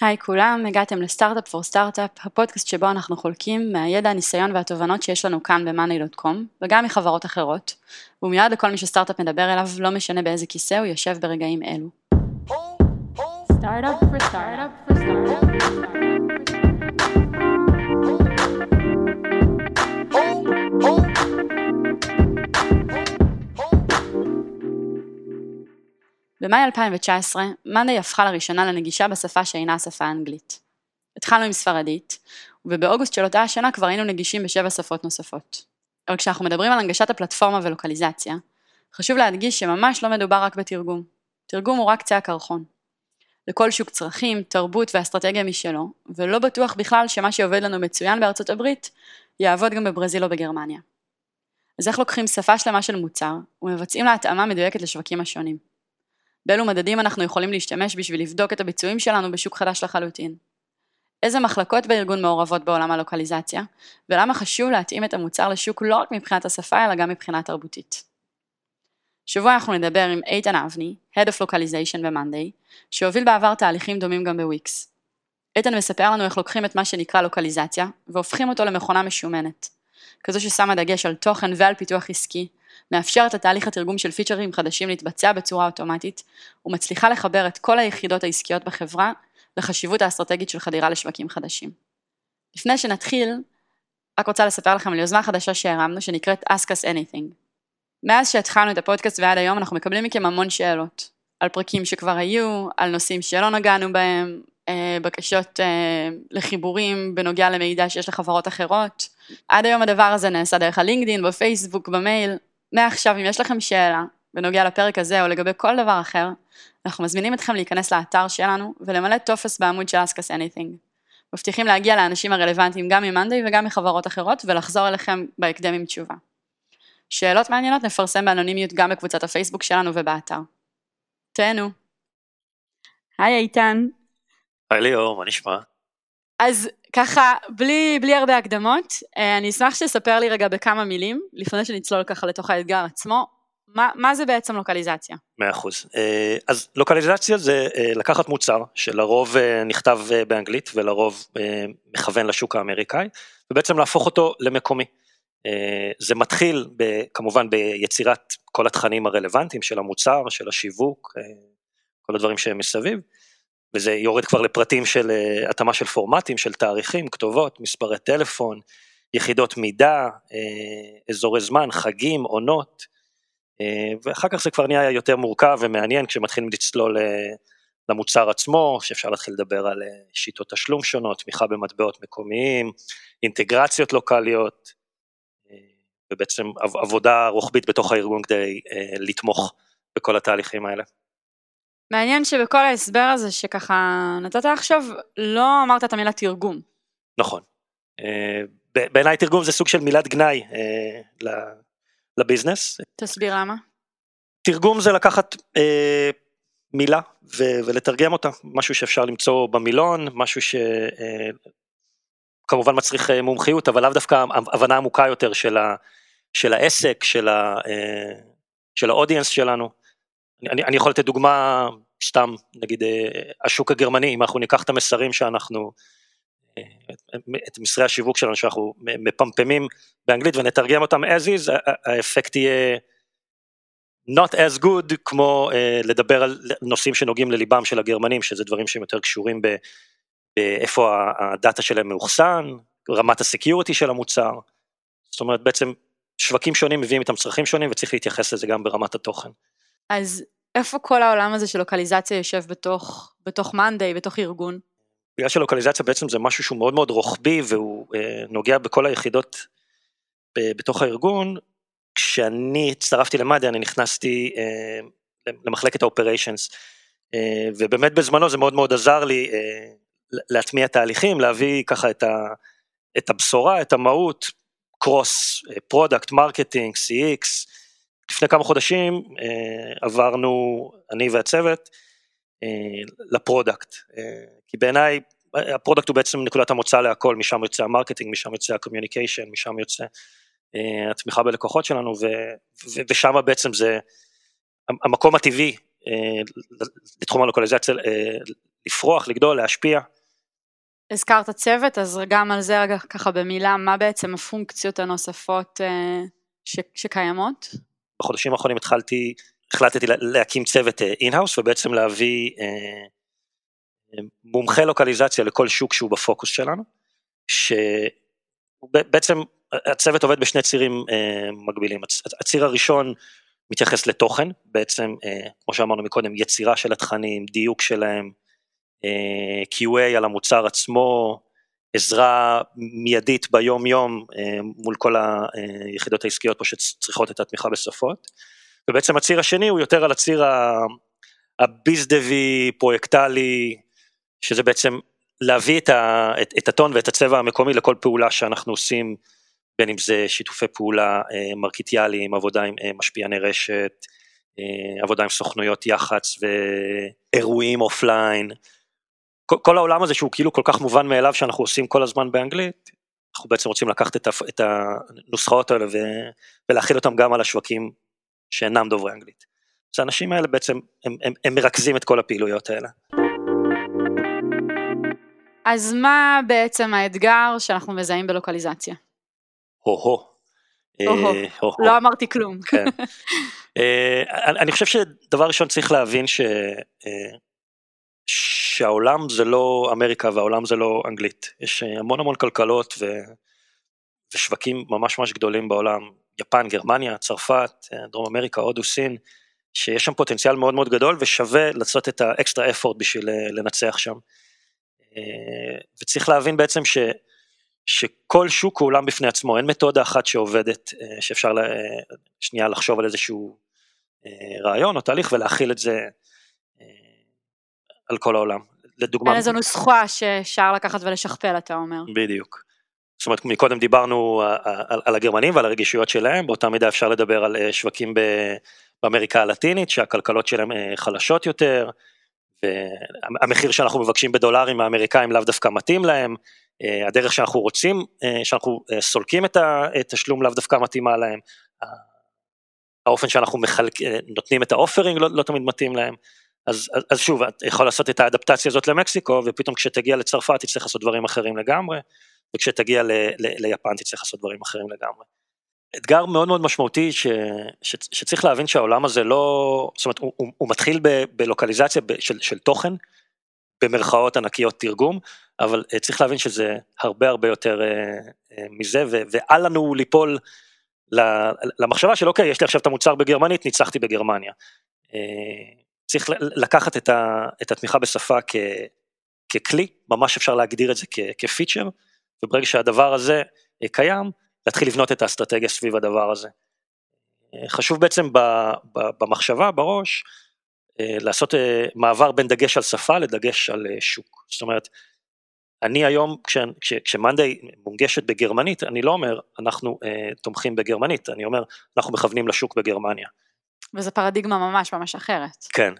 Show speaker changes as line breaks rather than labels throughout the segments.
היי כולם, הגעתם לסטארט-אפ פור סטארט-אפ, הפודקאסט שבו אנחנו חולקים מהידע, הניסיון והתובנות שיש לנו כאן ב-money.com וגם מחברות אחרות. הוא מיועד לכל מי שסטארט-אפ מדבר אליו, לא משנה באיזה כיסא הוא יושב ברגעים אלו. Startup for startup for startup. במאי 2019, מאנדיי הפכה לראשונה לנגישה בשפה שאינה השפה האנגלית. התחלנו עם ספרדית, ובאוגוסט של אותה השנה כבר היינו נגישים בשבע שפות נוספות. אבל כשאנחנו מדברים על הנגשת הפלטפורמה ולוקליזציה, חשוב להדגיש שממש לא מדובר רק בתרגום. תרגום הוא רק קצה הקרחון. לכל שוק צרכים, תרבות ואסטרטגיה משלו, ולא בטוח בכלל שמה שעובד לנו מצוין בארצות הברית, יעבוד גם בברזיל או בגרמניה. אז איך לוקחים שפה שלמה של מוצר, ומבצעים לה התאמה מדויקת לשווקים השונים? באילו מדדים אנחנו יכולים להשתמש בשביל לבדוק את הביצועים שלנו בשוק חדש לחלוטין. איזה מחלקות בארגון מעורבות בעולם הלוקליזציה, ולמה חשוב להתאים את המוצר לשוק לא רק מבחינת השפה אלא גם מבחינה תרבותית. שבוע אנחנו נדבר עם איתן אבני, Head of Localization ב-Monday, שהוביל בעבר תהליכים דומים גם בוויקס. איתן מספר לנו איך לוקחים את מה שנקרא לוקליזציה, והופכים אותו למכונה משומנת. כזו ששמה דגש על תוכן ועל פיתוח עסקי, מאפשרת לתהליך התרגום של פיצ'רים חדשים להתבצע בצורה אוטומטית, ומצליחה לחבר את כל היחידות העסקיות בחברה לחשיבות האסטרטגית של חדירה לשווקים חדשים. לפני שנתחיל, רק רוצה לספר לכם על יוזמה חדשה שהרמנו שנקראת Ask Us Anything. מאז שהתחלנו את הפודקאסט ועד היום אנחנו מקבלים מכם המון שאלות, על פרקים שכבר היו, על נושאים שלא נגענו בהם, אה, בקשות אה, לחיבורים בנוגע למידע שיש לחברות אחרות. עד היום הדבר הזה נעשה דרך הלינקדאין, בפייסבוק, במייל, מעכשיו אם יש לכם שאלה בנוגע לפרק הזה או לגבי כל דבר אחר, אנחנו מזמינים אתכם להיכנס לאתר שלנו ולמלא טופס בעמוד של Ask Us Anything. מבטיחים להגיע לאנשים הרלוונטיים גם ממאנדיי וגם מחברות אחרות ולחזור אליכם בהקדם עם תשובה. שאלות מעניינות נפרסם באנונימיות גם בקבוצת הפייסבוק שלנו ובאתר. תהנו. היי איתן.
היי ליאור, מה נשמע?
אז ככה, בלי, בלי הרבה הקדמות, אה, אני אשמח שתספר לי רגע בכמה מילים, לפני שנצלול ככה לתוך האתגר עצמו, מה, מה זה בעצם לוקליזציה?
מאה אחוז. אה, אז לוקליזציה זה אה, לקחת מוצר שלרוב נכתב באנגלית ולרוב מכוון לשוק האמריקאי, ובעצם להפוך אותו למקומי. זה מתחיל ב, כמובן ביצירת כל התכנים הרלוונטיים של המוצר, של השיווק, כל הדברים שהם מסביב. וזה יורד כבר לפרטים של uh, התאמה של פורמטים, של תאריכים, כתובות, מספרי טלפון, יחידות מידע, uh, אזורי זמן, חגים, עונות, uh, ואחר כך זה כבר נהיה יותר מורכב ומעניין כשמתחילים לצלול למוצר עצמו, שאפשר להתחיל לדבר על שיטות תשלום שונות, תמיכה במטבעות מקומיים, אינטגרציות לוקאליות, ובעצם עבודה רוחבית בתוך הארגון כדי לתמוך בכל התהליכים האלה.
מעניין שבכל ההסבר הזה שככה נתת עכשיו, לא אמרת את המילה תרגום.
נכון. אה, בעיניי תרגום זה סוג של מילת גנאי אה, לביזנס.
תסביר למה.
תרגום זה לקחת אה, מילה ולתרגם אותה, משהו שאפשר למצוא במילון, משהו שכמובן מצריך מומחיות, אבל לאו דווקא הבנה עמוקה יותר של, ה, של העסק, של, ה, של האודיאנס שלנו. אני, אני יכול לתת דוגמה סתם, נגיד אה, השוק הגרמני, אם אנחנו ניקח את המסרים שאנחנו, אה, את מסרי השיווק שלנו שאנחנו מפמפמים באנגלית ונתרגם אותם as is, האפקט יהיה not as good כמו uh, לדבר על נושאים שנוגעים לליבם של הגרמנים, שזה דברים שהם יותר קשורים באיפה ה data שלהם מאוחסן, רמת ה security של המוצר, זאת אומרת בעצם שווקים שונים מביאים איתם צרכים שונים וצריך להתייחס לזה גם ברמת התוכן.
אז איפה כל העולם הזה של לוקליזציה יושב בתוך, בתוך monday, בתוך ארגון?
בגלל שלוקליזציה בעצם זה משהו שהוא מאוד מאוד רוחבי והוא אה, נוגע בכל היחידות ב, בתוך הארגון, כשאני הצטרפתי ל monday אני נכנסתי אה, למחלקת ה operations, אה, ובאמת בזמנו זה מאוד מאוד עזר לי אה, להטמיע תהליכים, להביא ככה את, ה, את הבשורה, את המהות, cross, product, marketing, CX, לפני כמה חודשים אה, עברנו, אני והצוות, אה, ל product, אה, כי בעיניי ה product הוא בעצם נקודת המוצא להכל, משם יוצא ה marketing, משם יוצא ה communication, משם יוצא התמיכה בלקוחות שלנו, ושם בעצם זה המקום הטבעי לתחום הלוקליזציה
לפרוח, לגדול, להשפיע. הזכרת צוות, אז גם על זה רגע ככה במילה, מה בעצם הפונקציות הנוספות ש, שקיימות?
בחודשים האחרונים התחלתי, החלטתי להקים צוות in-house ובעצם להביא אה, מומחה לוקליזציה לכל שוק שהוא בפוקוס שלנו, שבעצם הצוות עובד בשני צירים אה, מקבילים, הציר הראשון מתייחס לתוכן, בעצם אה, כמו שאמרנו מקודם, יצירה של התכנים, דיוק שלהם, אה, QA על המוצר עצמו, עזרה מיידית ביום יום אה, מול כל היחידות העסקיות פה שצריכות את התמיכה בשפות, ובעצם הציר השני הוא יותר על הציר הביזדבי, פרויקטלי, שזה בעצם להביא את, ה, את, את הטון ואת הצבע המקומי לכל פעולה שאנחנו עושים, בין אם זה שיתופי פעולה אה, מרקיטיאליים, עבודה עם אה, משפיעני רשת, עבודה עם סוכנויות יח"צ ואירועים offline, כל, העולם הזה שהוא כאילו כל כך מובן מאליו שאנחנו עושים כל הזמן באנגלית, אנחנו בעצם רוצים לקחת את, את הנוסחאות האלה ו, ולהחיל אותם גם על השווקים שאינם דוברי אנגלית. אז האנשים האלה בעצם, הם, הם, הם מרכזים את כל הפעילויות האלה.
אז מה בעצם האתגר שאנחנו מזהים בלוקליזציה?
הו-הו.
אה, לא אמרתי כלום.
כן. אה, אני חושב שדבר ראשון צריך להבין ש... אה, שהעולם זה לא אמריקה והעולם זה לא אנגלית. יש המון המון כלכלות ו... ושווקים ממש ממש גדולים בעולם, יפן, גרמניה, צרפת, דרום אמריקה, הודו, סין, שיש שם פוטנציאל מאוד מאוד גדול ושווה לעשות את האקסטרה אפורט בשביל לנצח שם. וצריך להבין בעצם ש... שכל שוק הוא עולם בפני עצמו, אין מתודה אחת שעובדת, אה, שאפשר לה, שנייה לחשוב על איזשהו אה, רעיון או תהליך ולהכיל את זה אה, על כל העולם.
לדוגמה... אין איזו נוסחה שאפשר לקחת ולשכפל, אתה אומר.
בדיוק. זאת אומרת, מקודם דיברנו על, על הגרמנים ועל הרגישויות שלהם, באותה מידה אפשר לדבר על שווקים באמריקה הלטינית, שהכלכלות שלהם חלשות יותר, והמחיר שאנחנו מבקשים בדולרים האמריקאים לאו דווקא מתאים להם, אה, הדרך שאנחנו רוצים, אה, שאנחנו אה, סולקים את התשלום לאו דווקא מתאימה להם, האופן שאנחנו מחלק, נותנים את האופרינג לא, לא תמיד מתאים להם, אז, אז שוב, אתה יכול לעשות את האדפטציה הזאת למקסיקו, ופתאום כשתגיע לצרפת תצטרך לעשות דברים אחרים לגמרי, וכשתגיע ל, ל, ליפן תצטרך לעשות דברים אחרים לגמרי. אתגר מאוד מאוד משמעותי ש, ש, שצריך להבין שהעולם הזה לא, זאת אומרת, הוא, הוא, הוא מתחיל ב, בלוקליזציה של, של תוכן, במרכאות ענקיות תרגום, אבל uh, צריך להבין שזה הרבה הרבה יותר uh, uh, מזה, ו- ואל לנו ליפול למחשבה של אוקיי, יש לי עכשיו את המוצר בגרמנית, ניצחתי בגרמניה. צריך לקחת את, ה- את התמיכה בשפה כ- ככלי, ממש אפשר להגדיר את זה כ- כפיצ'ר, וברגע שהדבר הזה uh, קיים, להתחיל לבנות את האסטרטגיה סביב הדבר הזה. Uh, חשוב בעצם ב- ב- במחשבה, בראש, לעשות מעבר בין דגש על שפה לדגש על שוק. זאת אומרת, אני היום, כשמאנדיי מונגשת בגרמנית, אני לא אומר, אנחנו אה, תומכים בגרמנית, אני אומר, אנחנו מכוונים לשוק בגרמניה.
וזו פרדיגמה ממש ממש אחרת.
כן.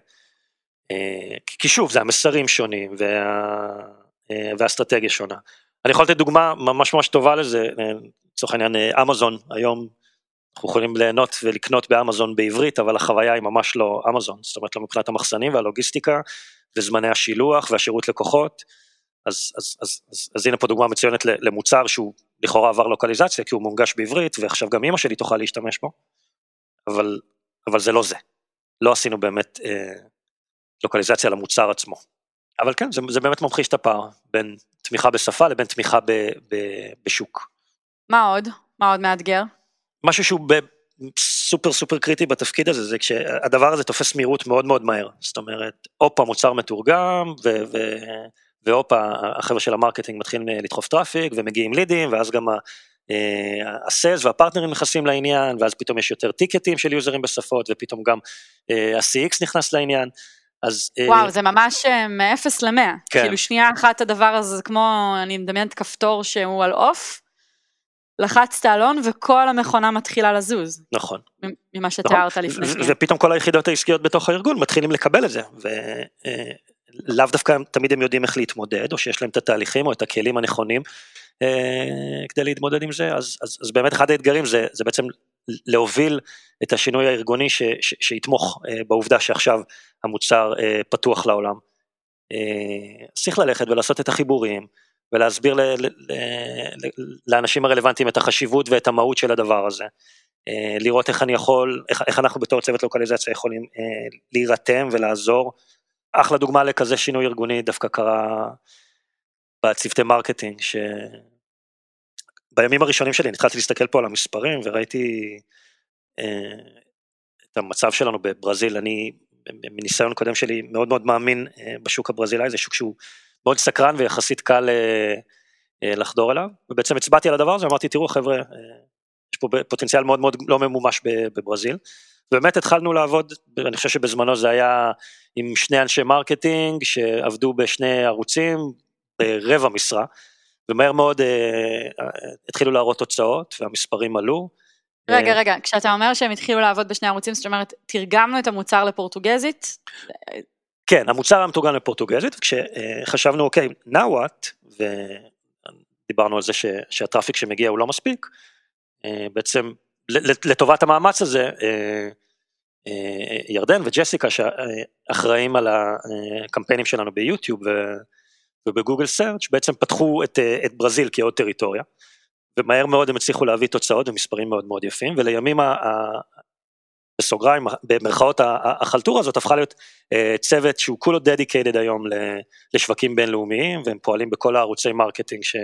אה, כי שוב, זה המסרים שונים וה, אה, והאסטרטגיה שונה. אני יכול לתת דוגמה ממש ממש טובה לזה, אה, לצורך העניין אמזון, היום אנחנו יכולים ליהנות ולקנות באמזון בעברית, אבל החוויה היא ממש לא אמזון, זאת אומרת לא מבחינת המחסנים והלוגיסטיקה וזמני השילוח והשירות לקוחות. אז, אז, אז, אז, אז הנה פה דוגמה מצוינת למוצר שהוא לכאורה עבר לוקליזציה כי הוא מונגש בעברית ועכשיו גם אמא שלי תוכל להשתמש בו, אבל, אבל זה לא זה, לא עשינו באמת אה, לוקליזציה למוצר עצמו. אבל כן, זה, זה באמת ממחיש את הפער בין תמיכה בשפה לבין תמיכה ב, ב, בשוק.
מה עוד? מה עוד מאתגר?
משהו שהוא ב, סופר סופר קריטי בתפקיד הזה, זה כשהדבר הזה תופס מהירות מאוד מאוד מהר. זאת אומרת, הופה מוצר מתורגם ו... ו והופה, החבר'ה של ה marketing מתחילים אה, לדחוף traffic ומגיעים לידים, ואז גם הסיילס אה, והפרטנרים נכנסים לעניין, ואז פתאום יש יותר טיקטים של יוזרים בשפות, ופתאום גם אה, ה-CX נכנס לעניין. אז...
וואו, זה ממש מ-0 ל-100. כן. כאילו שנייה אחת הדבר הזה, זה כמו, אני מדמיינת כפתור שהוא על אוף, לחצת אלון וכל המכונה מתחילה לזוז.
נכון.
ממה שתיארת נכון. לפני שנייה.
ופתאום כל היחידות העסקיות בתוך הארגון מתחילים לקבל את זה, לאו דווקא תמיד הם יודעים איך להתמודד, או שיש להם את התהליכים או את הכלים הנכונים אה, כדי להתמודד עם זה, אז, אז, אז באמת אחד האתגרים זה, זה בעצם להוביל את השינוי הארגוני ש, ש, שיתמוך אה, בעובדה שעכשיו המוצר אה, פתוח לעולם. צריך ללכת ולעשות את החיבורים ולהסביר ל, ל, ל, לאנשים הרלוונטיים את החשיבות ואת המהות של הדבר הזה. לראות איך אני יכול, איך, איך אנחנו בתור צוות לוקליזציה יכולים להירתם ולעזור. אחלה דוגמה לכזה שינוי ארגוני דווקא קרה בצוותי marketing, שבימים הראשונים שלי התחלתי להסתכל פה על המספרים וראיתי אה, את המצב שלנו בברזיל, אני מניסיון קודם שלי מאוד מאוד מאמין אה, בשוק הברזילאי, זה שוק שהוא מאוד סקרן ויחסית קל אה, לחדור אליו, ובעצם הצבעתי על הדבר הזה, אמרתי תראו חבר'ה, יש פה פוטנציאל מאוד מאוד לא ממומש בברזיל, ובאמת התחלנו לעבוד, אני חושב שבזמנו זה היה עם שני אנשי marketing שעבדו בשני ערוצים ברבע משרה, ומהר מאוד התחילו להראות תוצאות והמספרים עלו,
רגע, רגע, כשאתה אומר שהם התחילו לעבוד בשני ערוצים, זאת אומרת, תרגמנו את המוצר לפורטוגזית?
כן, המוצר היה מתורגם לפורטוגזית, כשחשבנו, אוקיי, now what, ודיברנו על זה ש, שה traffic שמגיע הוא לא מספיק, אה, בעצם לטובת המאמץ הזה, אה, אה, ירדן וג'סיקה שאחראים על הקמפיינים שלנו ב YouTube וב Google Search בעצם פתחו את, את ברזיל כעוד טריטוריה. ומהר מאוד הם הצליחו להביא תוצאות ומספרים מאוד מאוד יפים, ולימים, ה, בסוגריים, במרכאות החלטורה הזאת הפכה להיות אה, צוות שהוא כולו dedicated היום לשווקים בינלאומיים, והם פועלים בכל הערוצי marketing ש,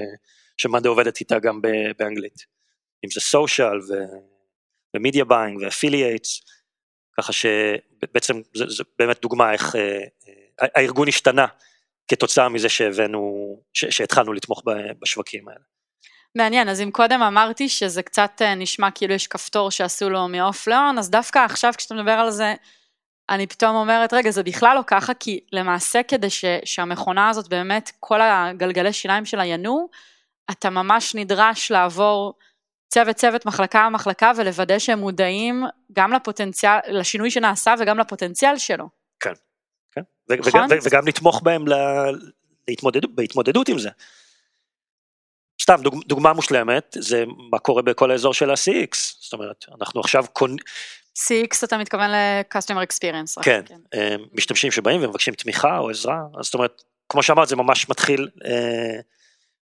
שמאנדיי עובדת איתה גם באנגלית, אם זה social ו media buying ו affiliates, ככה שבעצם זה באמת דוגמה איך אה, הארגון השתנה כתוצאה מזה שהבאנו, שהתחלנו לתמוך בשווקים האלה.
מעניין, אז אם קודם אמרתי שזה קצת אה, נשמע כאילו יש כפתור שעשו לו מ off ל on, אז דווקא עכשיו כשאתה מדבר על זה, אני פתאום אומרת, רגע, זה בכלל לא ככה, כי למעשה כדי ש, שהמכונה הזאת באמת, כל הגלגלי שיניים שלה ינועו, אתה ממש נדרש לעבור צוות צוות, מחלקה מחלקה, ולוודא שהם מודעים גם לפוטנציאל, לשינוי שנעשה וגם לפוטנציאל שלו.
כן, כן, נכון? וגם, וגם לתמוך בהם להתמודד, בהתמודדות עם זה. סתם דוג, דוגמה מושלמת זה מה קורה בכל האזור של ה-CX, זאת אומרת אנחנו עכשיו קונים.
CX אתה מתכוון ל-Customer Experience.
כן, כן, משתמשים שבאים ומבקשים תמיכה או עזרה, אז זאת אומרת, כמו שאמרת זה ממש מתחיל אה,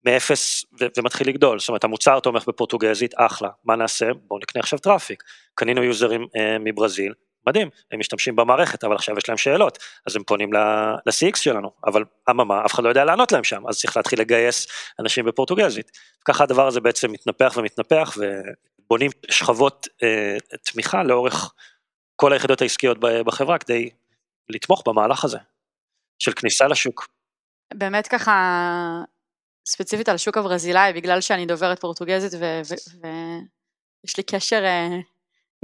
מאפס ו- ומתחיל לגדול, זאת אומרת המוצר תומך בפורטוגזית, אחלה, מה נעשה? בואו נקנה עכשיו traffic, קנינו יוזרים אה, מברזיל, מדהים, הם משתמשים במערכת, אבל עכשיו יש להם שאלות, אז הם פונים ל-CX שלנו, אבל אממה, אף אחד לא יודע לענות להם שם, אז צריך להתחיל לגייס אנשים בפורטוגזית. ככה הדבר הזה בעצם מתנפח ומתנפח, ובונים שכבות אה, תמיכה לאורך כל היחידות העסקיות בחברה, כדי לתמוך במהלך הזה, של כניסה לשוק.
באמת ככה, ספציפית על השוק הברזילאי, בגלל שאני דוברת פורטוגזית ויש לי קשר אה,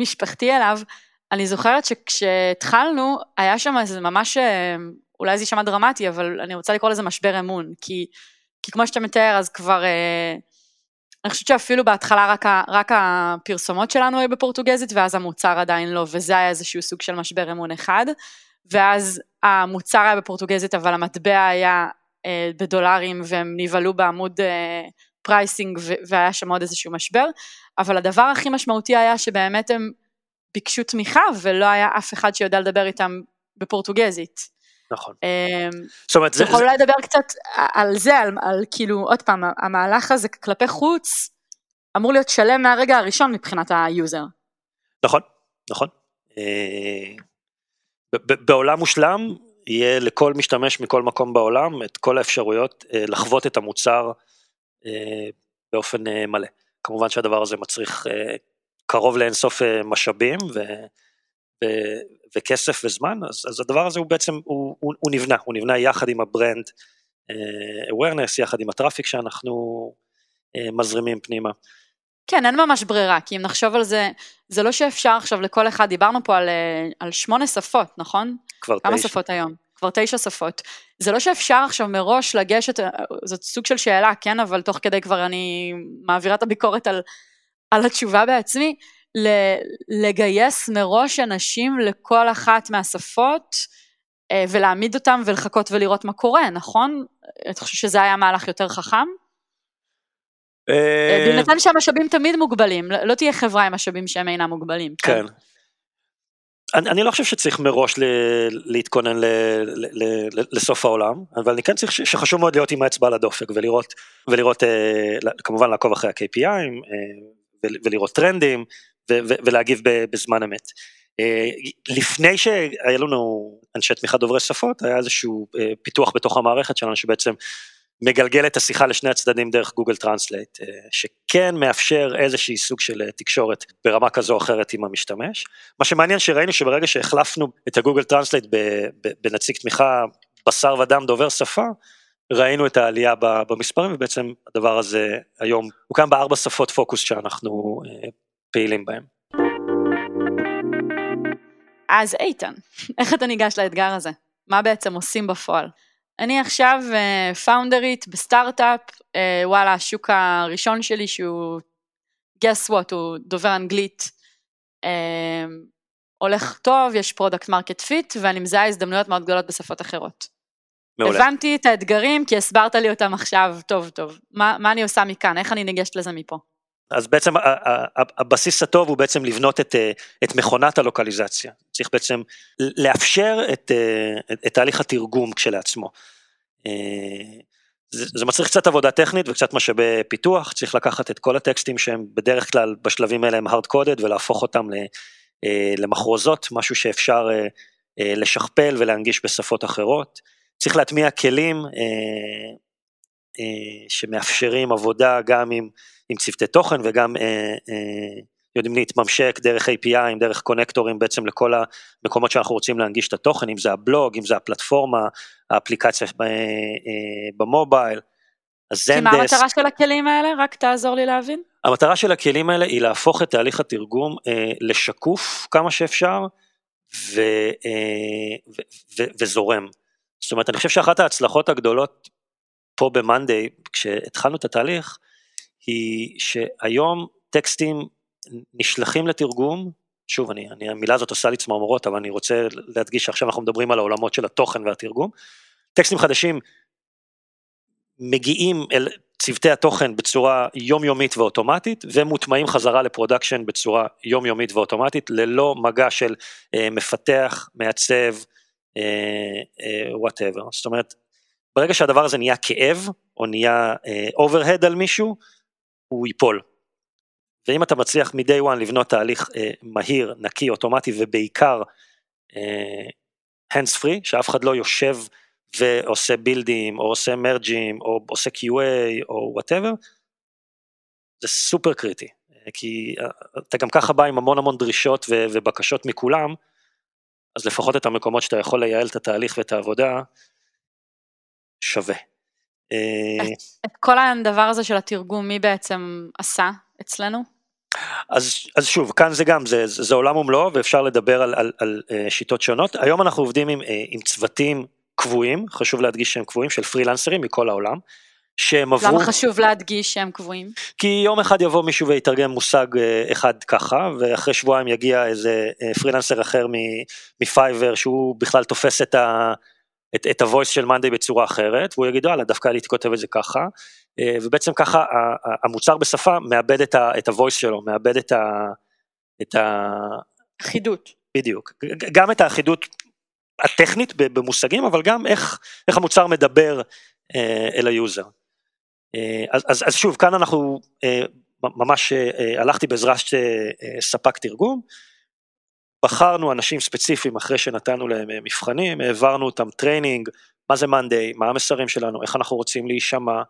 משפחתי אליו, אני זוכרת שכשהתחלנו, היה שם איזה ממש, אה, אולי זה יישמע דרמטי, אבל אני רוצה לקרוא לזה משבר אמון, כי, כי כמו שאתה מתאר, אז כבר, אה, אני חושבת שאפילו בהתחלה רק, ה, רק הפרסומות שלנו היו בפורטוגזית, ואז המוצר עדיין לא, וזה היה איזשהו סוג של משבר אמון אחד, ואז המוצר היה בפורטוגזית, אבל המטבע היה אה, בדולרים, והם נבהלו בעמוד pricing, והיה שם עוד איזשהו משבר, אבל הדבר הכי משמעותי היה שבאמת הם, ביקשו תמיכה ולא היה אף אחד שיודע לדבר איתם בפורטוגזית.
נכון.
אמ, זאת אומרת, זה... יכול אולי לדבר קצת על זה, על, על כאילו, עוד פעם, המהלך הזה כלפי חוץ אמור להיות שלם מהרגע הראשון מבחינת היוזר.
נכון, נכון. אה, בעולם מושלם יהיה לכל משתמש מכל מקום בעולם את כל האפשרויות אה, לחוות את המוצר אה, באופן מלא. כמובן שהדבר הזה מצריך קרוב לאינסוף אה, משאבים ו, ו, וכסף וזמן, אז, אז הדבר הזה הוא בעצם, הוא, הוא, הוא נבנה, הוא נבנה יחד עם ה brand uh, awareness, יחד עם ה traffic שאנחנו uh, מזרימים פנימה.
כן, אין ממש ברירה, כי אם נחשוב על זה, זה לא שאפשר עכשיו לכל אחד, דיברנו פה על, על שמונה שפות, נכון?
כבר
כמה תשע. כמה שפות היום? כבר תשע שפות. זה לא שאפשר עכשיו מראש לגשת, זאת סוג של שאלה, כן, אבל תוך כדי כבר אני מעבירה את הביקורת על על התשובה בעצמי, לגייס מראש אנשים לכל אחת מהשפות אה, ולהעמיד אותם ולחכות ולראות מה קורה, נכון? אתה חושב שזה היה מהלך יותר חכם? אה, בהינתן שהמשאבים תמיד מוגבלים, לא תהיה חברה עם משאבים שהם אינם מוגבלים.
כן. אני, אני לא חושב שצריך מראש ל, להתכונן ל, ל, ל, לסוף העולם, אבל אני כן צריך שחשוב מאוד להיות עם האצבע על הדופק ולראות, ולראות אה, כמובן לעקוב אחרי ה-KPI אה, ולראות טרנדים ולהגיב בזמן אמת. אה, לפני שהיה לנו אנשי תמיכה דוברי שפות, היה איזשהו אה, פיתוח בתוך המערכת שלנו שבעצם מגלגל את השיחה לשני הצדדים דרך גוגל טרנסלייט, אה, שכן מאפשר איזשהי סוג של תקשורת ברמה כזו או אחרת עם המשתמש. מה שמעניין שראינו שברגע שהחלפנו את הגוגל טרנסלייט בנציג תמיכה בשר ודם דובר שפה, ראינו את העלייה במספרים ובעצם הדבר הזה היום הוא קיים בארבע שפות פוקוס שאנחנו פעילים בהם.
אז איתן, איך אתה ניגש לאתגר הזה? מה בעצם עושים בפועל? אני עכשיו פאונדרית uh, בסטארט-אפ, uh, וואלה, השוק הראשון שלי שהוא, guess what, הוא דובר אנגלית, הולך טוב, יש product market fit, ואני מזהה הזדמנויות מאוד גדולות בשפות אחרות. מעולה. הבנתי את האתגרים כי הסברת לי אותם עכשיו טוב טוב. מה, מה אני עושה מכאן? איך אני ניגשת לזה מפה?
אז בעצם הבסיס הטוב הוא בעצם לבנות את, אה, את מכונת הלוקליזציה, צריך בעצם לאפשר את, אה, את תהליך התרגום כשלעצמו. אה, זה, זה מצריך קצת עבודה טכנית וקצת משאבי פיתוח, צריך לקחת את כל הטקסטים שהם בדרך כלל בשלבים האלה הם hard coded ולהפוך אותם למחרוזות, משהו שאפשר לשכפל ולהנגיש בשפות אחרות. צריך להטמיע כלים שמאפשרים עבודה גם עם עם צוותי תוכן וגם אה, אה, יודעים להתממשק דרך API, דרך קונקטורים בעצם לכל המקומות שאנחנו רוצים להנגיש את התוכן, אם זה הבלוג, אם זה הפלטפורמה, האפליקציה אה, אה, במובייל.
כי מה המטרה של הכלים האלה? רק תעזור לי להבין.
המטרה של הכלים האלה היא להפוך את תהליך התרגום אה, לשקוף כמה שאפשר ו, אה, ו, ו, וזורם. זאת אומרת, אני חושב שאחת ההצלחות הגדולות פה ב-Monday, כשהתחלנו את התהליך, היא שהיום טקסטים נשלחים לתרגום, שוב, אני, אני, המילה הזאת עושה לי צמרמורות, אבל אני רוצה להדגיש שעכשיו אנחנו מדברים על העולמות של התוכן והתרגום. טקסטים חדשים מגיעים אל צוותי התוכן בצורה יומיומית ואוטומטית, ומוטמעים חזרה ל production בצורה יומיומית ואוטומטית, ללא מגע של אה, מפתח, מעצב, whatever. אה, אה, זאת אומרת, ברגע שהדבר הזה נהיה כאב, או נהיה overhead על מישהו, הוא ייפול. ואם אתה מצליח מ-day one לבנות תהליך אה, מהיר, נקי, אוטומטי ובעיקר hands free, שאף אחד לא יושב ועושה בילדים או עושה מרג'ים או עושה QA או whatever, זה סופר קריטי, כי אתה גם ככה בא עם המון המון דרישות ובקשות מכולם, אז לפחות את המקומות שאתה יכול לייעל את התהליך ואת העבודה, שווה.
אה, את כל הדבר הזה של התרגום, מי בעצם עשה אצלנו?
אז, אז שוב, כאן זה גם, זה, זה, זה עולם ומלואו ואפשר לדבר על, על, על אה, שיטות שונות. היום אנחנו עובדים עם, אה, עם צוותים קבועים, חשוב להדגיש שהם קבועים, של פרילנסרים מכל העולם. שהם עברו...
למה חשוב להדגיש שהם קבועים?
כי יום אחד יבוא מישהו ויתרגם מושג אחד ככה, ואחרי שבועיים יגיע איזה פרילנסר אחר מפייבר שהוא בכלל תופס את ה... את, את ה voice של מאנדיי בצורה אחרת, והוא יגיד וואלה דווקא הייתי כותב את זה ככה, אה, ובעצם ככה המוצר בשפה מאבד את, ה, את ה voice שלו, מאבד את ה... את ה...
אחידות.
בדיוק, גם את האחידות הטכנית במושגים, אבל גם איך, איך המוצר מדבר אה, אל היוזר. אה, אז, אז, אז שוב, כאן אנחנו ממש הלכתי בעזרת ספק תרגום, בחרנו אנשים ספציפיים אחרי שנתנו להם אה, מבחנים, העברנו אותם training, מה זה מאנדיי, מה המסרים שלנו, איך אנחנו רוצים להישמע,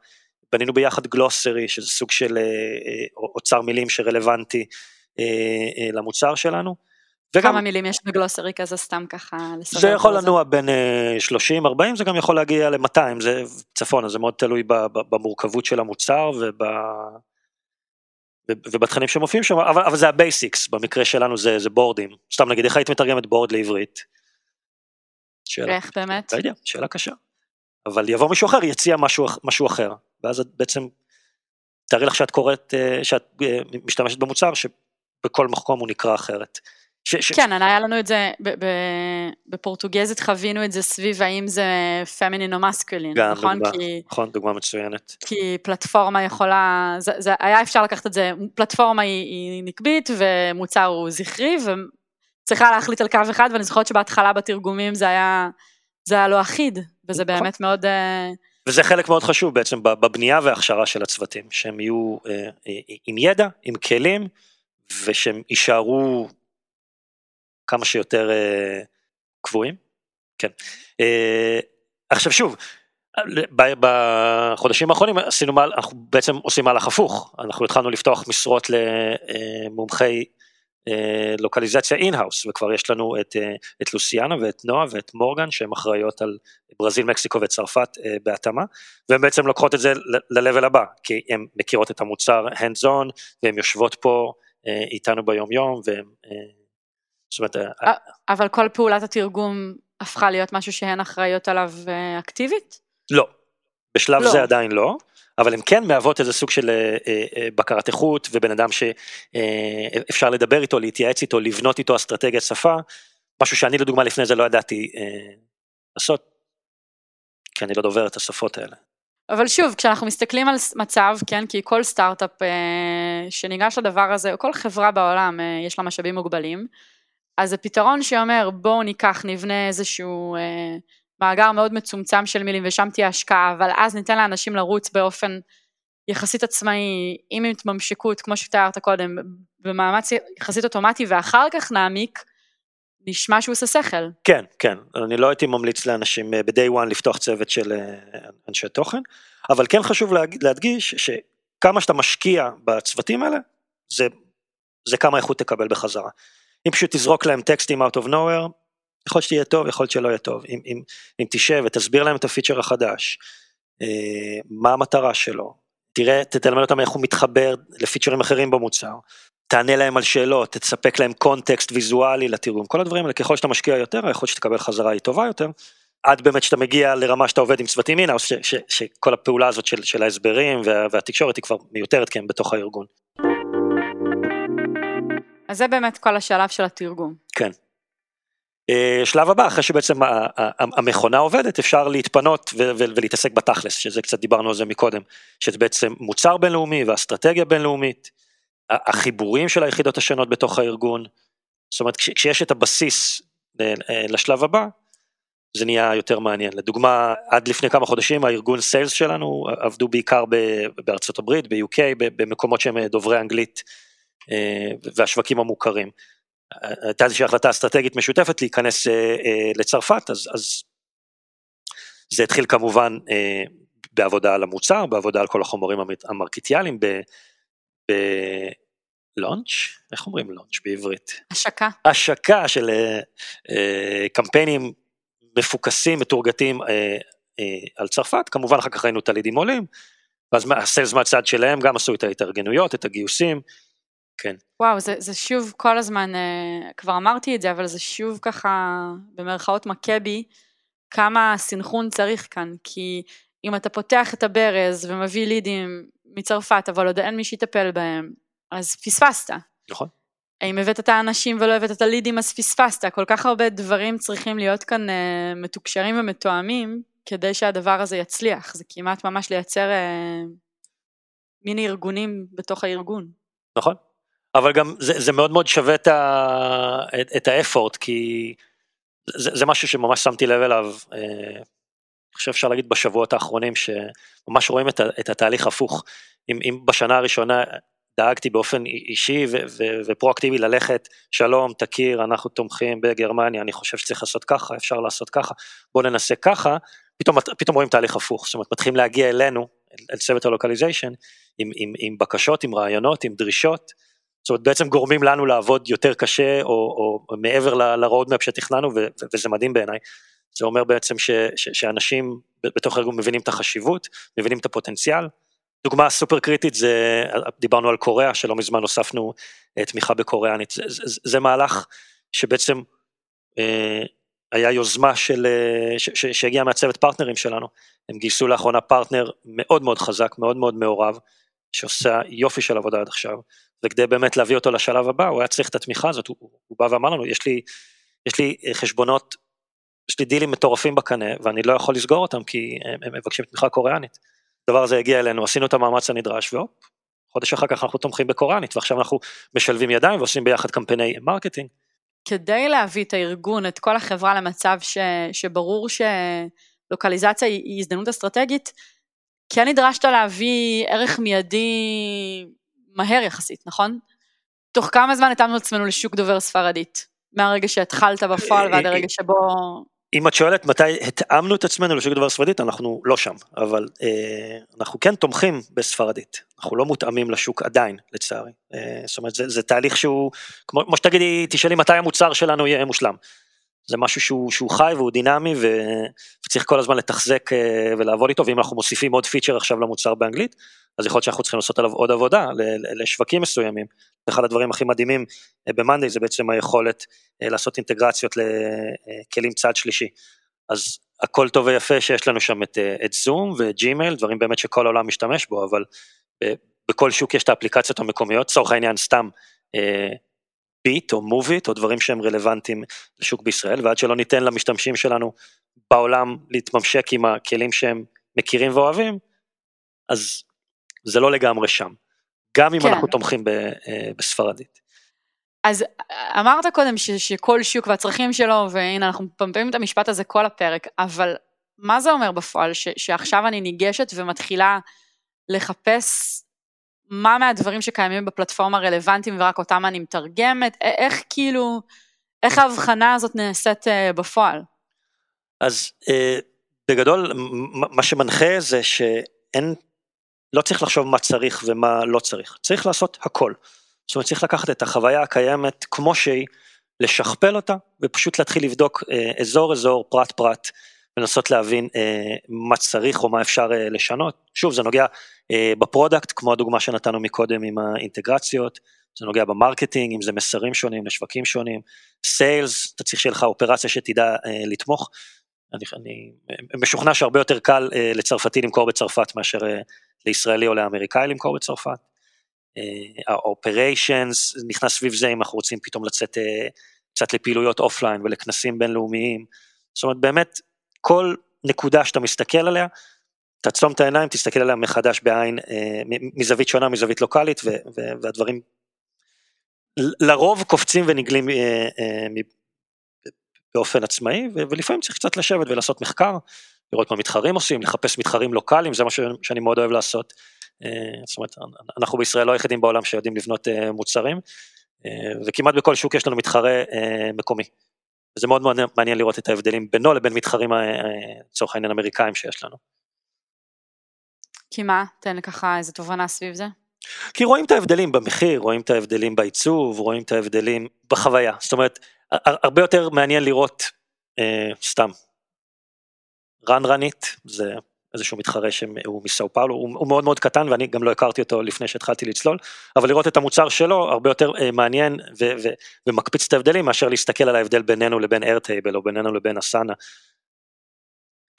בנינו ביחד glossary, שזה סוג של אה, אה, אוצר מילים שרלוונטי למוצר שלנו.
וגם, כמה מילים יש ב glossary כזה סתם ככה
לסדר? זה יכול לנוע בין 30-40, זה גם יכול להגיע ל-200, זה צפונה, זה מאוד תלוי במורכבות של המוצר וב... ובתכנים שמופיעים שם, אבל, אבל זה ה basics, במקרה שלנו זה, זה בורדים. סתם נגיד, איך היית מתרגמת board לעברית?
שאלה, איך באמת?
לא יודע, שאלה קשה. אבל יבוא מישהו אחר, יציע משהו, משהו אחר, ואז את בעצם, תארי לך שאת קוראת, אה, שאת אה, משתמשת במוצר שבכל מקום הוא נקרא אחרת.
ש, ש... כן, היה לנו את זה, בפורטוגזית חווינו את זה סביב האם זה פמינין או מסקולין, נכון?
דוגמה, כי, נכון, דוגמה מצוינת.
כי פלטפורמה יכולה, זה, זה היה אפשר לקחת את זה, פלטפורמה היא, היא נקבית ומוצר הוא זכרי, צריכה להחליט על קו אחד, ואני זוכרת שבהתחלה בתרגומים זה היה, זה היה לא אחיד, וזה
נכון.
באמת מאוד... אה,
וזה חלק מאוד חשוב בעצם בבנייה וההכשרה של הצוותים, שהם יהיו אה, אה, עם ידע, עם כלים, ושהם יישארו כמה שיותר אה, קבועים. כן. אה, עכשיו שוב, בחודשים האחרונים עשינו, מה- אנחנו בעצם עושים מהלך הפוך, אנחנו התחלנו לפתוח משרות למומחי אה, לוקליזציה in-house, וכבר יש לנו את, את לוסיאנה ואת נועה ואת מורגן שהן אחראיות על ברזיל, מקסיקו וצרפת בהתאמה, והן בעצם לוקחות את זה ל-level הבא, כי הן מכירות את המוצר hands on, והן יושבות פה איתנו ביום יום, והן, זאת אומרת,
אבל כל פעולת התרגום הפכה להיות משהו שהן אחראיות עליו אקטיבית?
לא, בשלב
לא.
זה עדיין לא, אבל הן כן מהוות איזה סוג של אה, אה, בקרת איכות ובן אדם שאפשר לדבר איתו, להתייעץ איתו, לבנות איתו אסטרטגיית שפה, משהו שאני לדוגמה לפני זה לא ידעתי אה, לעשות, כי אני לא דובר את השפות האלה.
אבל שוב, כשאנחנו מסתכלים על מצב, כן, כי כל סטארט-אפ אה, שניגש לדבר הזה, או כל חברה בעולם, אה, יש לה משאבים מוגבלים, אז זה פתרון שאומר, בואו ניקח, נבנה איזשהו... אה, מאגר מאוד מצומצם של מילים ושם תהיה השקעה, אבל אז ניתן לאנשים לרוץ באופן יחסית עצמאי, עם התממשקות, כמו שתיארת קודם, במאמץ יחסית אוטומטי, ואחר כך נעמיק, נשמע שהוא עושה שכל.
כן, כן, אני לא הייתי ממליץ לאנשים אה, ב-day one לפתוח צוות של אה, אנשי תוכן, אבל כן חשוב להדגיש שכמה שאתה משקיע בצוותים האלה, זה, זה כמה איכות תקבל בחזרה. אם פשוט תזרוק להם טקסטים out of nowhere, יכול להיות שתהיה טוב, יכול להיות שלא יהיה טוב. אם, אם, אם תשב ותסביר להם את הפיצ'ר החדש, אה, מה המטרה שלו, תראה, תלמד אותם איך הוא מתחבר לפיצ'רים אחרים במוצר, תענה להם על שאלות, תספק להם קונטקסט ויזואלי לתרגום, כל הדברים האלה, ככל שאתה משקיע יותר, יכול להיות שתקבל חזרה היא טובה יותר, עד באמת שאתה מגיע לרמה שאתה עובד עם צוותים אינאוס, שכל הפעולה הזאת של, של ההסברים וה, והתקשורת היא כבר מיותרת כי הם בתוך הארגון.
אז זה באמת כל השלב של התרגום.
כן. אה, שלב הבא, אחרי שבעצם המכונה עובדת, אפשר להתפנות ולהתעסק בתכלס, שזה קצת דיברנו על זה מקודם, שזה בעצם מוצר בינלאומי ואסטרטגיה בינלאומית, החיבורים של היחידות השונות בתוך הארגון, זאת אומרת כשיש את הבסיס אה, אה, לשלב הבא, זה נהיה יותר מעניין. לדוגמה, עד לפני כמה חודשים הארגון סיילס שלנו עבדו בעיקר בארצות הברית, ב-UK, במקומות שהם דוברי אנגלית והשווקים המוכרים. הייתה איזושהי החלטה אסטרטגית משותפת להיכנס אה, אה, לצרפת, אז, אז זה התחיל כמובן אה, בעבודה על המוצר, בעבודה על כל החומרים המרקיטיאליים, בלונץ', איך אומרים לונץ' בעברית?
השקה.
השקה של אה, אה, קמפיינים מפוקסים, מתורגתים אה, אה, על צרפת, כמובן אחר כך ראינו את הלידים עולים, ואז הסיילס מהצד שלהם גם עשו את ההתארגנויות, את הגיוסים, כן.
וואו, זה, זה שוב כל הזמן, אה, כבר אמרתי את זה, אבל זה שוב ככה, במרכאות מכה בי, כמה סינכרון צריך כאן, כי אם אתה פותח את הברז ומביא לידים מצרפת, אבל עוד אין מי שיטפל בהם, אז פספסת.
נכון.
אם הבאת את האנשים ולא הבאת את הלידים, אז פספסת. כל כך הרבה דברים צריכים להיות כאן אה, מתוקשרים ומתואמים, כדי שהדבר הזה יצליח. זה כמעט ממש לייצר אה, מיני ארגונים בתוך הארגון.
נכון. אבל גם זה, זה מאוד מאוד שווה את, ה, את, את האפורט, כי זה, זה משהו שממש שמתי לב אליו, אה, אני חושב אפשר להגיד בשבועות האחרונים, שממש רואים את, את התהליך הפוך. אם, אם בשנה הראשונה דאגתי באופן אישי ו, ו, ופרואקטיבי ללכת, שלום, תכיר, אנחנו תומכים בגרמניה, אני חושב שצריך לעשות ככה, אפשר לעשות ככה, בוא ננסה ככה, פתאום, פתאום רואים תהליך הפוך, זאת אומרת מתחילים להגיע אלינו, אל צוות ה localization, עם, עם, עם בקשות, עם רעיונות, עם דרישות, זאת אומרת בעצם גורמים לנו לעבוד יותר קשה או, או מעבר ל-roadmap שתכננו ו, וזה מדהים בעיניי. זה אומר בעצם ש, ש, שאנשים בתוך הארגון מבינים את החשיבות, מבינים את הפוטנציאל. דוגמה סופר קריטית זה, דיברנו על קוריאה, שלא מזמן הוספנו אה, תמיכה בקוריאנית, זה, זה, זה מהלך שבעצם אה, היה יוזמה של, אה, שהגיעה מהצוות פרטנרים שלנו, הם גייסו לאחרונה פרטנר מאוד מאוד חזק, מאוד מאוד מעורב, שעושה יופי של עבודה עד עכשיו, וכדי באמת להביא אותו לשלב הבא, הוא היה צריך את התמיכה הזאת, הוא, הוא בא ואמר לנו, יש לי, יש לי אה, חשבונות, יש לי דילים מטורפים בקנה, ואני לא יכול לסגור אותם כי הם, הם מבקשים תמיכה קוריאנית. הדבר הזה הגיע אלינו, עשינו את המאמץ הנדרש, והופ, חודש אחר כך אנחנו תומכים בקוריאנית, ועכשיו אנחנו משלבים ידיים ועושים ביחד קמפייני marketing.
כדי להביא את הארגון, את כל החברה למצב ש, שברור שלוקליזציה היא הזדמנות אסטרטגית, כן נדרשת להביא ערך מיידי מהר יחסית, נכון? תוך כמה זמן התאמנו עצמנו לשוק דובר ספרדית? מהרגע שהתחלת בפועל ועד הרגע שבו...
אם את שואלת מתי התאמנו את עצמנו לשוק דובר ספרדית, אנחנו לא שם, אבל אה, אנחנו כן תומכים בספרדית, אנחנו לא מותאמים לשוק עדיין, לצערי. אה, זאת אומרת, זה, זה תהליך שהוא, כמו, כמו שתגידי, תשאלי מתי המוצר שלנו יהיה מושלם. זה משהו שהוא, שהוא חי והוא דינמי ו... וצריך כל הזמן לתחזק אה, ולעבוד איתו, ואם אנחנו מוסיפים עוד פיצ'ר עכשיו למוצר באנגלית, אז יכול להיות שאנחנו צריכים לעשות עליו עוד עבודה לשווקים מסוימים. אחד הדברים הכי מדהימים אה, במאנדי זה בעצם היכולת אה, לעשות אינטגרציות לכלים צד שלישי. אז הכל טוב ויפה שיש לנו שם את, את זום וג'ימייל, דברים באמת שכל העולם משתמש בו, אבל בכל שוק יש את האפליקציות המקומיות, לצורך העניין סתם ביט או מוביט או דברים שהם רלוונטיים לשוק בישראל, ועד שלא ניתן למשתמשים שלנו בעולם להתממשק עם הכלים שהם מכירים ואוהבים, אז זה לא לגמרי שם, גם אם כן. אנחנו תומכים ב, אה, בספרדית.
אז אמרת קודם ש, שכל שוק והצרכים שלו, והנה אנחנו מפמפמים את המשפט הזה כל הפרק, אבל מה זה אומר בפועל? ש, שעכשיו אני ניגשת ומתחילה לחפש מה מהדברים שקיימים בפלטפורמה רלוונטיים ורק אותם אני מתרגמת, איך כאילו, איך ההבחנה הזאת נעשית אה, בפועל?
אז אה, בגדול מה שמנחה זה שאין, לא צריך לחשוב מה צריך ומה לא צריך, צריך לעשות הכל. זאת אומרת צריך לקחת את החוויה הקיימת כמו שהיא, לשכפל אותה ופשוט להתחיל לבדוק אה, אזור אזור, פרט פרט, ולנסות להבין מה צריך או מה אפשר לשנות. שוב זה נוגע ב product, כמו הדוגמה שנתנו מקודם עם האינטגרציות, זה נוגע ב marketing, אם זה מסרים שונים לשווקים שונים, sales, אתה צריך שיהיה לך אופרציה שתדע אה, לתמוך. אני, אני משוכנע שהרבה יותר קל אה, לצרפתי למכור בצרפת מאשר לישראלי או לאמריקאי למכור בצרפת. ה operations נכנס סביב זה אם אנחנו רוצים פתאום לצאת קצת לפעילויות אופליין ולכנסים בינלאומיים. זאת אומרת באמת כל נקודה שאתה מסתכל עליה תעצום את העיניים, תסתכל עליה מחדש בעין, אה, מזווית שונה, מזווית לוקאלית, והדברים לרוב קופצים ונגלים אה, אה, באופן עצמאי, ולפעמים צריך קצת לשבת ולעשות מחקר, לראות מה מתחרים עושים, לחפש מתחרים לוקאליים, זה מה שאני מאוד אוהב לעשות. זאת אומרת, אנחנו בישראל לא היחידים בעולם שיודעים לבנות מוצרים, וכמעט בכל שוק יש לנו מתחרה מקומי. מאוד מאוד מעניין לראות את ההבדלים בינו לבין מתחרים, לצורך העניין אמריקאים שיש לנו.
כי מה? תן לי ככה איזה תובנה סביב זה.
כי רואים את ההבדלים במחיר, רואים את ההבדלים בעיצוב, רואים את ההבדלים בחוויה. זאת אומרת, הרבה יותר מעניין לראות אה, סתם רנרנית, זה איזשהו מתחרה שהוא מסאו פאולו, הוא, הוא מאוד מאוד קטן ואני גם לא הכרתי אותו לפני שהתחלתי לצלול, אבל לראות את המוצר שלו הרבה יותר אה, מעניין ו, ו, ומקפיץ את ההבדלים מאשר להסתכל על ההבדל בינינו לבין Airtable או בינינו לבין Asana,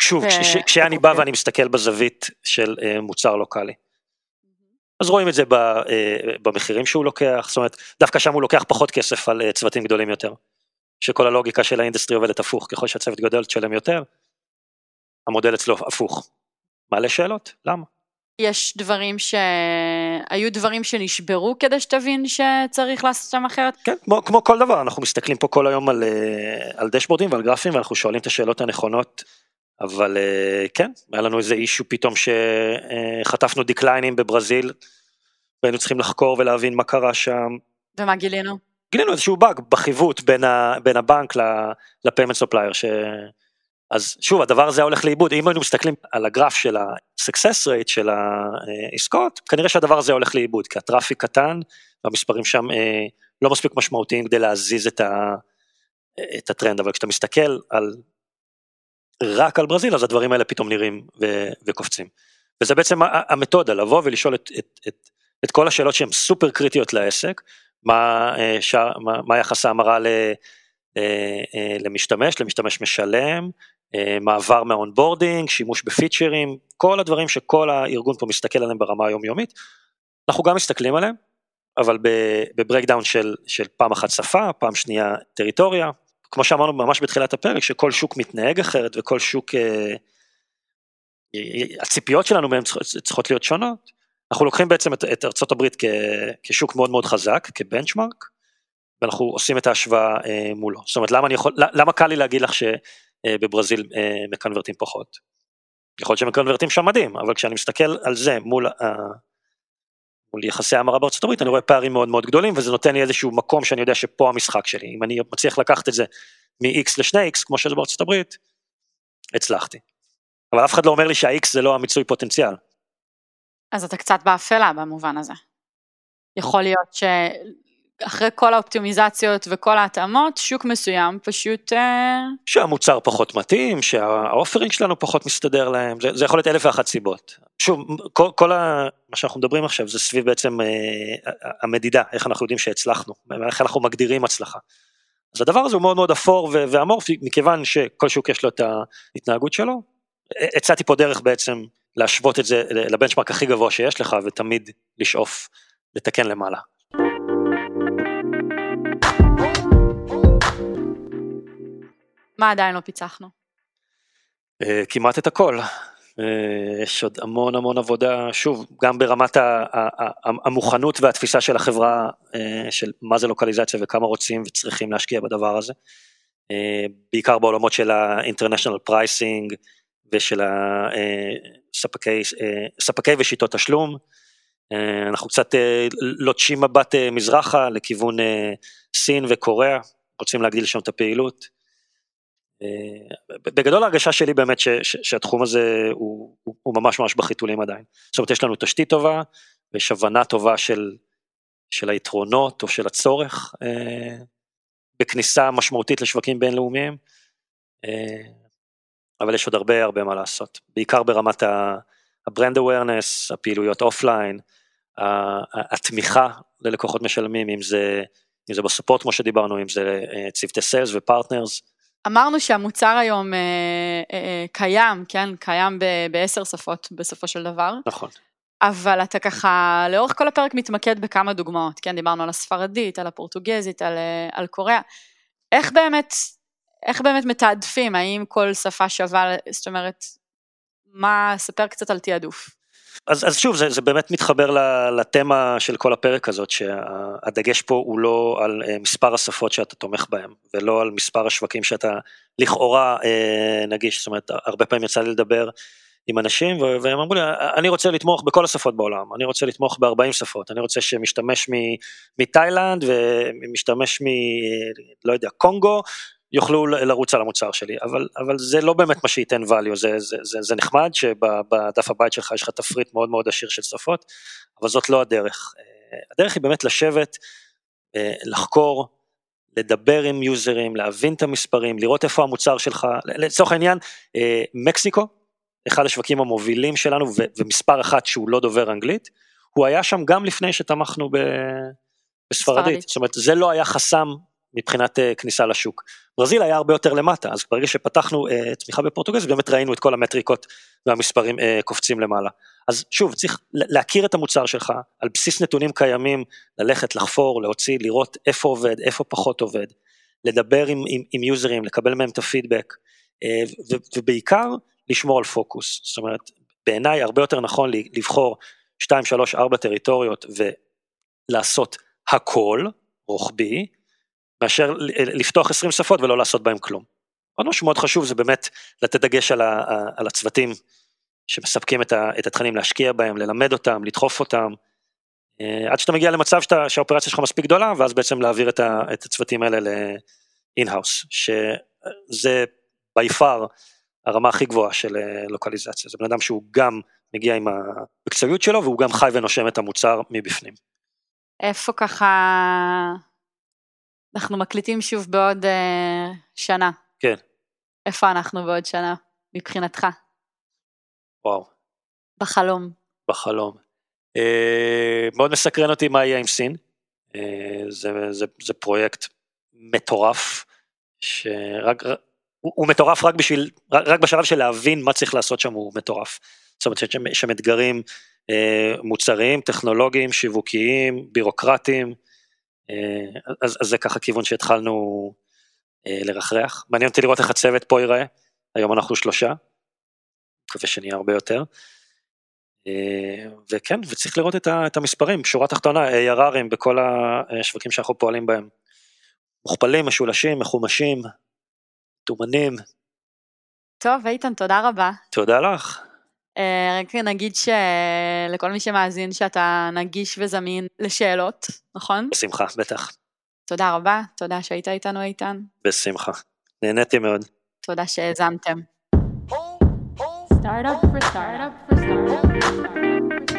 שוב. כשאני בא ואני מסתכל בזווית של אה, מוצר לוקאלי. אז רואים את זה אה, במחירים שהוא לוקח, זאת אומרת, דווקא שם הוא לוקח פחות כסף על אה, צוותים גדולים יותר. שכל הלוגיקה של ה industry עובדת הפוך, ככל שהצוות גדול תשלם יותר, המודל אצלו הפוך. מעלה שאלות, למה?
יש דברים שהיו דברים שנשברו כדי שתבין שצריך לעשות שם אחרת?
כן, כמו, כמו כל דבר, אנחנו מסתכלים פה כל היום על, על דשבורדים ועל גרפים ואנחנו שואלים את השאלות הנכונות אבל אה, כן, היה לנו איזה אישו פתאום שחטפנו דקליינים בברזיל, והיינו צריכים לחקור ולהבין מה קרה שם.
ומה גילינו?
גילינו איזשהו באג בחיווט בין, ה, בין הבנק ל payment supplier, ש... אז שוב הדבר הזה הולך לאיבוד, אם היינו מסתכלים על הגרף של ה-success rate של העסקאות, כנראה שהדבר הזה הולך לאיבוד, כי ה traffic קטן והמספרים שם אה, לא מספיק משמעותיים כדי להזיז את, ה, את הטרנד, אבל כשאתה מסתכל על רק על ברזיל אז הדברים האלה פתאום נראים ו- וקופצים. וזה בעצם המתודה לבוא ולשאול את, את, את, את כל השאלות שהן סופר קריטיות לעסק, מה, אה, ש... מה, מה יחס ההמרה ל, אה, אה, למשתמש, למשתמש משלם, מעבר מה onboarding, שימוש בפיצ'רים, כל הדברים שכל הארגון פה מסתכל עליהם ברמה היומיומית, אנחנו גם מסתכלים עליהם, אבל ב breakdown של, של פעם אחת שפה, פעם שנייה טריטוריה, כמו שאמרנו ממש בתחילת הפרק, שכל שוק מתנהג אחרת וכל שוק, אה, הציפיות שלנו מהם צריכות להיות שונות. אנחנו לוקחים בעצם את, את ארצות הברית כ, כשוק מאוד מאוד חזק, כבנצ'מארק, ואנחנו עושים את ההשוואה מולו. זאת אומרת, למה, יכול, למה קל לי להגיד לך שבברזיל מקנברטים פחות? יכול להיות שמקנברטים שם מדהים, אבל כשאני מסתכל על זה מול, מול יחסי המרה בארצות הברית, אני רואה פערים מאוד מאוד גדולים, וזה נותן לי איזשהו מקום שאני יודע שפה המשחק שלי. אם אני מצליח לקחת את זה מ-X ל-2X, כמו שזה בארצות הברית, הצלחתי. אבל אף אחד לא אומר לי שה-X זה לא המיצוי פוטנציאל.
אז אתה קצת באפלה במובן הזה. יכול להיות שאחרי כל האופטימיזציות וכל ההתאמות, שוק מסוים פשוט... אה,
שהמוצר פחות מתאים, שהאופרינג שלנו פחות מסתדר להם, זה, זה יכול להיות אלף ואחת סיבות. שוב, כל, כל ה, מה שאנחנו מדברים עכשיו זה סביב בעצם אה, המדידה, איך אנחנו יודעים שהצלחנו, איך אנחנו מגדירים הצלחה. אז הדבר הזה הוא מאוד מאוד אפור ואמורפי, מכיוון שכל שוק יש לו את ההתנהגות שלו. הצעתי פה דרך בעצם להשוות את זה לבנצ'מארק הכי גבוה שיש לך, ותמיד לשאוף לתקן למעלה.
מה עדיין לא פיצחנו?
אה, כמעט את הכל. אה, יש עוד המון המון עבודה, שוב, גם ברמת המוכנות והתפיסה של החברה, אה, של מה זה לוקליזציה וכמה רוצים וצריכים להשקיע בדבר הזה, בעיקר בעולמות של ה-international pricing ושל הספקי, ספקי ושיטות תשלום. אנחנו קצת לוטשים מבט מזרחה לכיוון סין וקוריאה, רוצים להגדיל שם את הפעילות. בגדול ההרגשה שלי באמת ש, ש, שהתחום הזה הוא, הוא, הוא ממש ממש בחיתולים עדיין. זאת אומרת יש לנו תשתית טובה ויש הבנה טובה של, של היתרונות או של הצורך אה, בכניסה משמעותית לשווקים בינלאומיים, אה, אבל יש עוד הרבה הרבה מה לעשות, בעיקר ברמת ה-brand awareness, הפעילויות offline, התמיכה ללקוחות משלמים, אם זה, אם זה ב support כמו שדיברנו, אם זה אה, צוותי sales ו partners,
אמרנו שהמוצר היום אה, אה, אה, קיים, כן? קיים בעשר שפות בסופו של דבר.
נכון.
אבל אתה ככה, לאורך כל הפרק מתמקד בכמה דוגמאות, כן? דיברנו על הספרדית, על הפורטוגזית, על, אה, על קוריאה. איך באמת, איך באמת מתעדפים? האם כל שפה שווה, זאת אומרת, מה, ספר קצת על תעדוף.
אז, אז שוב, זה, זה באמת מתחבר לתמה של כל הפרק הזאת, שהדגש פה הוא לא על אה, מספר השפות שאתה תומך בהן, ולא על מספר השווקים שאתה לכאורה אה, נגיש, זאת אומרת, הרבה פעמים יצא לי לדבר עם אנשים, והם אמרו לי, אני רוצה לתמוך בכל השפות בעולם, אני רוצה לתמוך ב-40 שפות, אני רוצה שמשתמש מתאילנד ומשתמש מ... לא יודע, קונגו, יוכלו לרוץ על המוצר שלי, אבל, אבל זה לא באמת מה שייתן value, זה, זה, זה, זה נחמד שבדף הבית שלך יש לך תפריט מאוד מאוד עשיר של שפות, אבל זאת לא הדרך. אה, הדרך היא באמת לשבת, אה, לחקור, לדבר עם יוזרים, להבין את המספרים, לראות איפה המוצר שלך, לצורך העניין, אה, מקסיקו, אחד השווקים המובילים שלנו ומספר אחת שהוא לא דובר אנגלית, הוא היה שם גם לפני שתמכנו בספרדית, זאת אומרת זה לא היה חסם מבחינת uh, כניסה לשוק. ברזיל היה הרבה יותר למטה, אז ברגע שפתחנו uh, תמיכה בפורטוגזית, באמת ראינו את כל המטריקות והמספרים uh, קופצים למעלה. אז שוב, צריך להכיר את המוצר שלך, על בסיס נתונים קיימים, ללכת, לחפור, להוציא, לראות איפה עובד, איפה פחות עובד, לדבר עם, עם, עם יוזרים, לקבל מהם את הפידבק, uh, ובעיקר לשמור על פוקוס. זאת אומרת, בעיניי הרבה יותר נכון לבחור 2, 3, 4 טריטוריות ולעשות הכל, רוחבי, מאשר לפתוח 20 שפות ולא לעשות בהם כלום. עוד משהו מאוד חשוב זה באמת לתת דגש על, ה, על הצוותים שמספקים את, ה, את התכנים, להשקיע בהם, ללמד אותם, לדחוף אותם, אה, עד שאתה מגיע למצב שאתה, שהאופרציה שלך מספיק גדולה, ואז בעצם להעביר את, ה, את הצוותים האלה ל-in-house, שזה by far הרמה הכי גבוהה של אה, לוקליזציה, זה בן אדם שהוא גם מגיע עם המקצועיות שלו והוא גם חי ונושם את המוצר מבפנים.
איפה ככה אנחנו מקליטים שוב בעוד uh, שנה.
כן.
איפה אנחנו בעוד שנה, מבחינתך?
וואו.
בחלום.
בחלום. Uh, מאוד מסקרן אותי מה יהיה עם סין. Uh, זה, זה, זה פרויקט מטורף, שרק, הוא, הוא מטורף רק בשביל, רק, רק בשלב של להבין מה צריך לעשות שם הוא מטורף. זאת אומרת שיש שם אתגרים uh, מוצריים, טכנולוגיים, שיווקיים, בירוקרטיים, אה, אז, אז זה ככה כיוון שהתחלנו אה, לרחרח. מעניין אותי לראות איך הצוות פה ייראה, היום אנחנו שלושה, מקווה שנהיה הרבה יותר. אה, וכן, וצריך לראות את, ה, את המספרים, שורה תחתונה, ARRים בכל השווקים שאנחנו פועלים בהם. מוכפלים, משולשים, מחומשים, טומנים.
טוב, איתן, תודה רבה.
תודה לך.
אה, רק נגיד שלכל מי שמאזין שאתה נגיש וזמין לשאלות, נכון?
בשמחה, בטח.
תודה רבה, תודה שהיית איתנו איתן.
בשמחה, נהניתי מאוד.
תודה שהאזנתם.
Startup for startup for startup for startup.